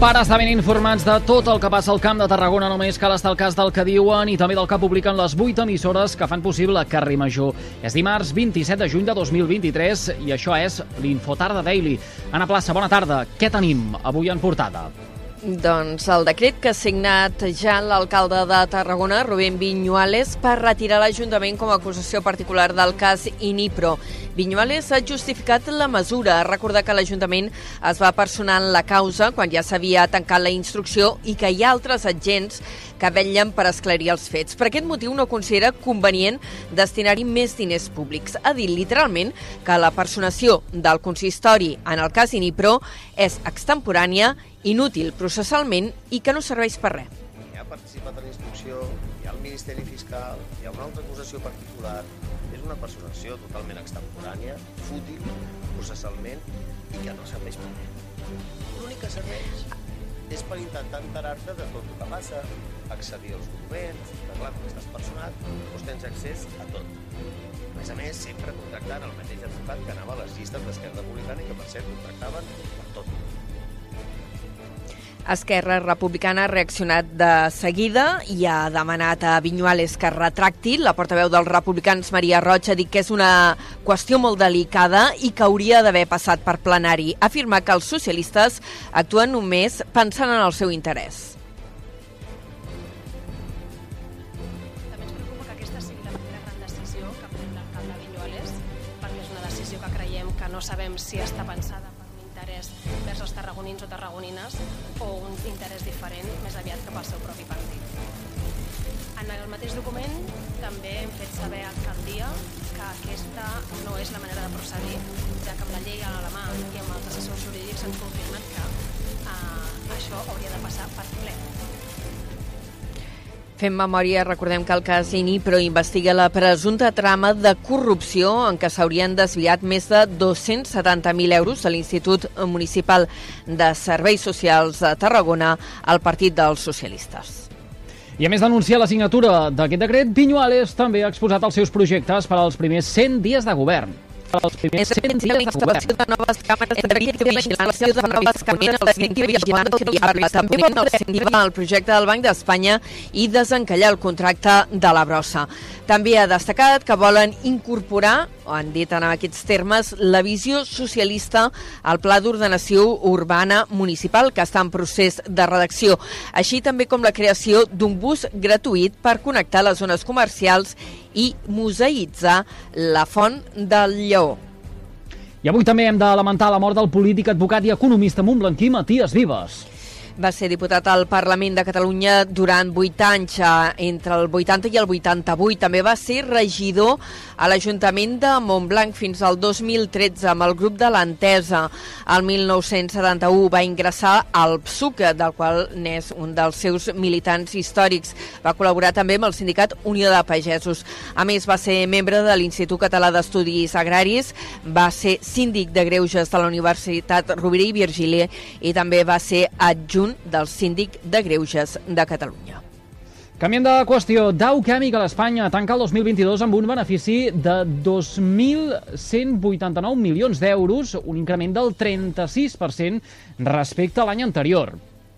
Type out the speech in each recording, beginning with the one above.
Per estar ben informats de tot el que passa al Camp de Tarragona només cal estar al cas del que diuen i també del que publiquen les 8 emissores que fan possible Carrer Major. És dimarts 27 de juny de 2023 i això és l'Infotarda Daily. Anna Plaça, bona tarda. Què tenim avui en portada? Doncs el decret que ha signat ja l'alcalde de Tarragona, Rubén Viñuales, per retirar l'Ajuntament com a acusació particular del cas Inipro. Viñuales ha justificat la mesura, recordar que l'Ajuntament es va personar en la causa quan ja s'havia tancat la instrucció i que hi ha altres agents que vetllen per esclarir els fets. Per aquest motiu no considera convenient destinar-hi més diners públics. Ha dit literalment que la personació del consistori en el cas Inipro és extemporània inútil processalment i que no serveix per res. Hi ha participat en la hi ha el Ministeri Fiscal, hi ha una altra acusació particular, és una personació totalment extemporània, fútil, processalment i que no serveix per res. L'únic que serveix és per intentar enterar-te de tot el que passa, accedir als documents, que clar, quan estàs personat, doncs tens accés a tot. A més a més, sempre contractant el mateix advocat que anava a les llistes d'Esquerra Republicana i que, per cert, contractaven per tot. Esquerra Republicana ha reaccionat de seguida i ha demanat a Viñuales que retracti. La portaveu dels republicans, Maria Roig, ha dit que és una qüestió molt delicada i que hauria d'haver passat per plenari. Ha afirmat que els socialistes actuen només pensant en el seu interès. No sabem si està pensada per un interès vers els tarragonins o tarragonines o un interès diferent més aviat que pel seu propi partit. En el mateix document també hem fet saber a alcaldia que aquesta no és la manera de procedir, ja que amb la llei a la mà i amb els assessors jurídics ens confirmen que eh, això hauria de passar per ple. Fem memòria, recordem que el cas Inipro investiga la presumpta trama de corrupció en què s'haurien desviat més de 270.000 euros de l'Institut Municipal de Serveis Socials de Tarragona al Partit dels Socialistes. I a més d'anunciar la signatura d'aquest decret, Viñuales també ha exposat els seus projectes per als primers 100 dies de govern. Per als primers 100 dies de noves càmeres de vigilància de noves càmeres de vigilància parla també significa el projecte del Banc d'Espanya i desencallar el contracte de la brossa. També ha destacat que volen incorporar, o han dit en aquests termes, la visió socialista al Pla d'Ordenació Urbana Municipal, que està en procés de redacció, així també com la creació d'un bus gratuït per connectar les zones comercials i museïtzar la Font del Lleó. I avui també hem de lamentar la mort del polític, advocat i economista montblanquí Matías Vives. Va ser diputat al Parlament de Catalunya durant 8 anys, eh, entre el 80 i el 88. També va ser regidor a l'Ajuntament de Montblanc fins al 2013 amb el grup de l'Entesa. El 1971 va ingressar al PSUC, del qual n'és un dels seus militants històrics. Va col·laborar també amb el sindicat Unió de Pagesos. A més, va ser membre de l'Institut Català d'Estudis Agraris, va ser síndic de Greuges de la Universitat Rovira i Virgili i també va ser adjunt del síndic de Greuges de Catalunya. Canviem de qüestió. Dow Chemical Espanya tanca el 2022 amb un benefici de 2.189 milions d'euros, un increment del 36% respecte a l'any anterior.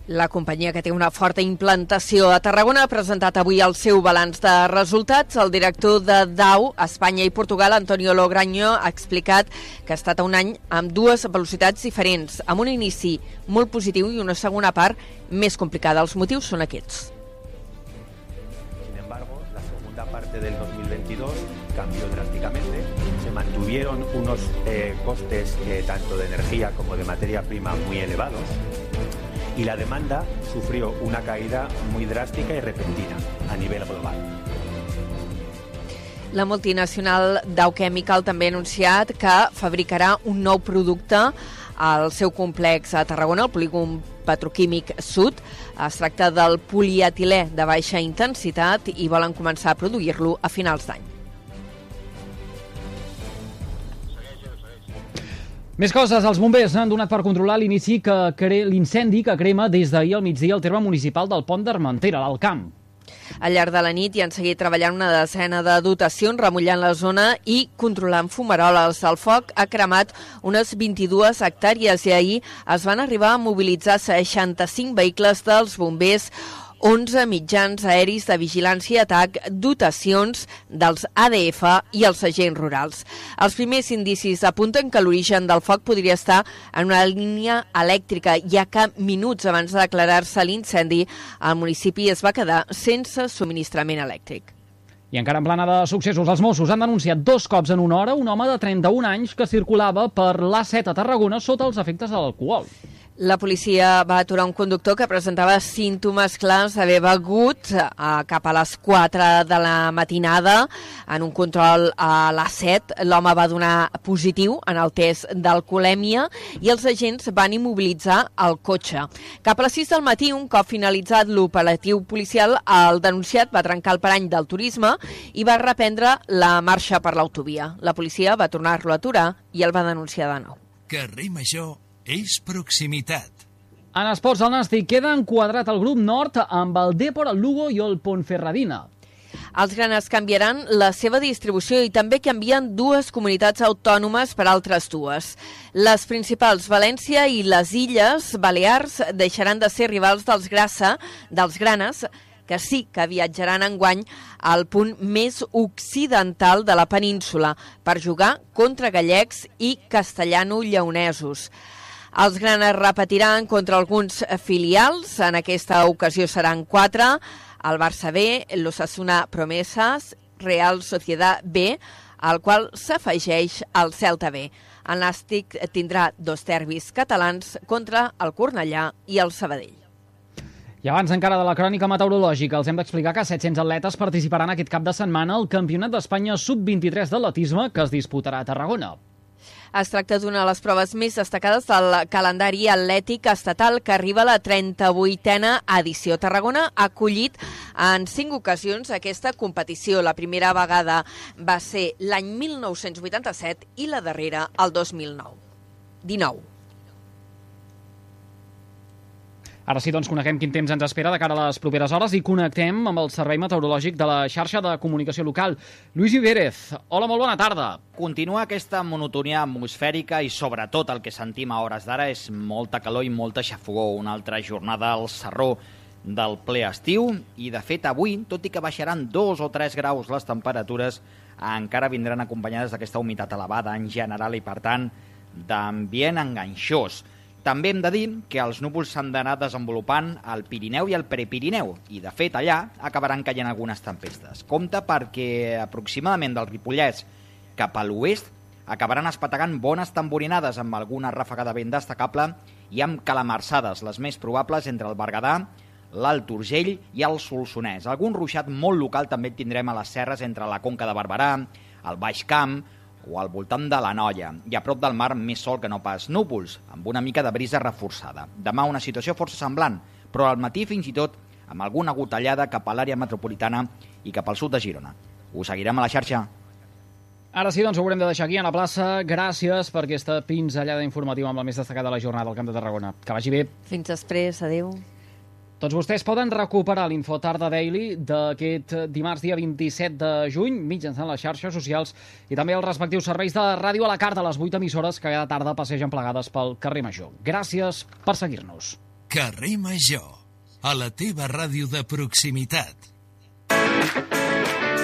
La companyia que té una forta implantació a Tarragona ha presentat avui el seu balanç de resultats. El director de Dow, Espanya i Portugal, Antonio Lograño, ha explicat que ha estat un any amb dues velocitats diferents, amb un inici molt positiu i una segona part més complicada. Els motius són aquests. Sin embargo, la segunda parte del 2022 cambió drásticamente. Se mantuvieron unos eh, costes eh, tanto de energía como de materia prima muy elevados y la demanda sufrió una caída muy drástica y repentina a nivel global. La multinacional Dow Chemical també ha anunciat que fabricarà un nou producte al seu complex a Tarragona, el polígon petroquímic sud. Es tracta del polietilè de baixa intensitat i volen començar a produir-lo a finals d'any. Més coses, els bombers han donat per controlar l'inici que cre... l'incendi que crema des d'ahir al migdia al terme municipal del Pont d'Armentera, l'Alcamp. Al llarg de la nit hi han seguit treballant una decena de dotacions, remullant la zona i controlant fumaroles. El foc ha cremat unes 22 hectàrees i ahir es van arribar a mobilitzar 65 vehicles dels bombers 11 mitjans aeris de vigilància i atac, dotacions dels ADF i els agents rurals. Els primers indicis apunten que l'origen del foc podria estar en una línia elèctrica, ja que minuts abans de declarar-se l'incendi, el municipi es va quedar sense subministrament elèctric. I encara en plana de successos, els Mossos han denunciat dos cops en una hora un home de 31 anys que circulava per l'A7 a Tarragona sota els efectes de l'alcohol. La policia va aturar un conductor que presentava símptomes clars d'haver begut eh, cap a les 4 de la matinada. En un control a les 7, l'home va donar positiu en el test d'alcoholèmia i els agents van immobilitzar el cotxe. Cap a les 6 del matí, un cop finalitzat l'operatiu policial, el denunciat va trencar el parany del turisme i va reprendre la marxa per l'autovia. La policia va tornar-lo a aturar i el va denunciar de nou. Carrer Major és proximitat. En esports, el Nàstic queda enquadrat al grup nord amb el Depor, el Lugo i el Ponferradina. Els granes canviaran la seva distribució i també canvien dues comunitats autònomes per altres dues. Les principals, València i les Illes Balears, deixaran de ser rivals dels Grassa, dels Granes, que sí que viatjaran enguany al punt més occidental de la península per jugar contra gallecs i castellano-lleonesos. Els granes repetiran contra alguns filials, en aquesta ocasió seran quatre, el Barça B, l'Ossassuna Promeses, Real Societat B, al qual s'afegeix el Celta B. El Nàstic tindrà dos derbis catalans contra el Cornellà i el Sabadell. I abans encara de la crònica meteorològica, els hem d'explicar que 700 atletes participaran aquest cap de setmana al Campionat d'Espanya Sub-23 d'atletisme que es disputarà a Tarragona. Es tracta d'una de les proves més destacades del calendari atlètic estatal que arriba a la 38a edició. Tarragona ha acollit en cinc ocasions aquesta competició. La primera vegada va ser l'any 1987 i la darrera el 2009. 19. Ara sí, doncs, coneguem quin temps ens espera de cara a les properes hores i connectem amb el Servei Meteorològic de la xarxa de comunicació local. Lluís Ibérez, hola, molt bona tarda. Continua aquesta monotonia atmosfèrica i sobretot el que sentim a hores d'ara és molta calor i molta xafogó. Una altra jornada al Serró del ple estiu i, de fet, avui, tot i que baixaran dos o tres graus les temperatures, encara vindran acompanyades d'aquesta humitat elevada en general i, per tant, d'ambient enganxós. També hem de dir que els núvols s'han d'anar desenvolupant al Pirineu i al Prepirineu i, de fet, allà acabaran caient algunes tempestes. Compte perquè aproximadament del Ripollès cap a l'oest acabaran espatagant bones tamborinades amb alguna ràfaga de vent destacable i amb calamarsades, les més probables entre el Berguedà, l'Alt Urgell i el Solsonès. Algun ruixat molt local també tindrem a les serres entre la Conca de Barberà, el Baix Camp, o al voltant de la Noia, i a prop del mar més sol que no pas núvols, amb una mica de brisa reforçada. Demà una situació força semblant, però al matí fins i tot amb alguna gotellada cap a l'àrea metropolitana i cap al sud de Girona. Us seguirem a la xarxa. Ara sí, doncs ho haurem de deixar aquí a la plaça. Gràcies per aquesta pinzellada informativa amb la més destacada de la jornada al Camp de Tarragona. Que vagi bé. Fins després, adeu. Tots vostès poden recuperar l'Infotarda Daily d'aquest dimarts dia 27 de juny mitjançant les xarxes socials i també els respectius serveis de ràdio a la carta a les 8 emissores que cada tarda passegen plegades pel carrer Major. Gràcies per seguir-nos. Carrer Major, a la teva ràdio de proximitat.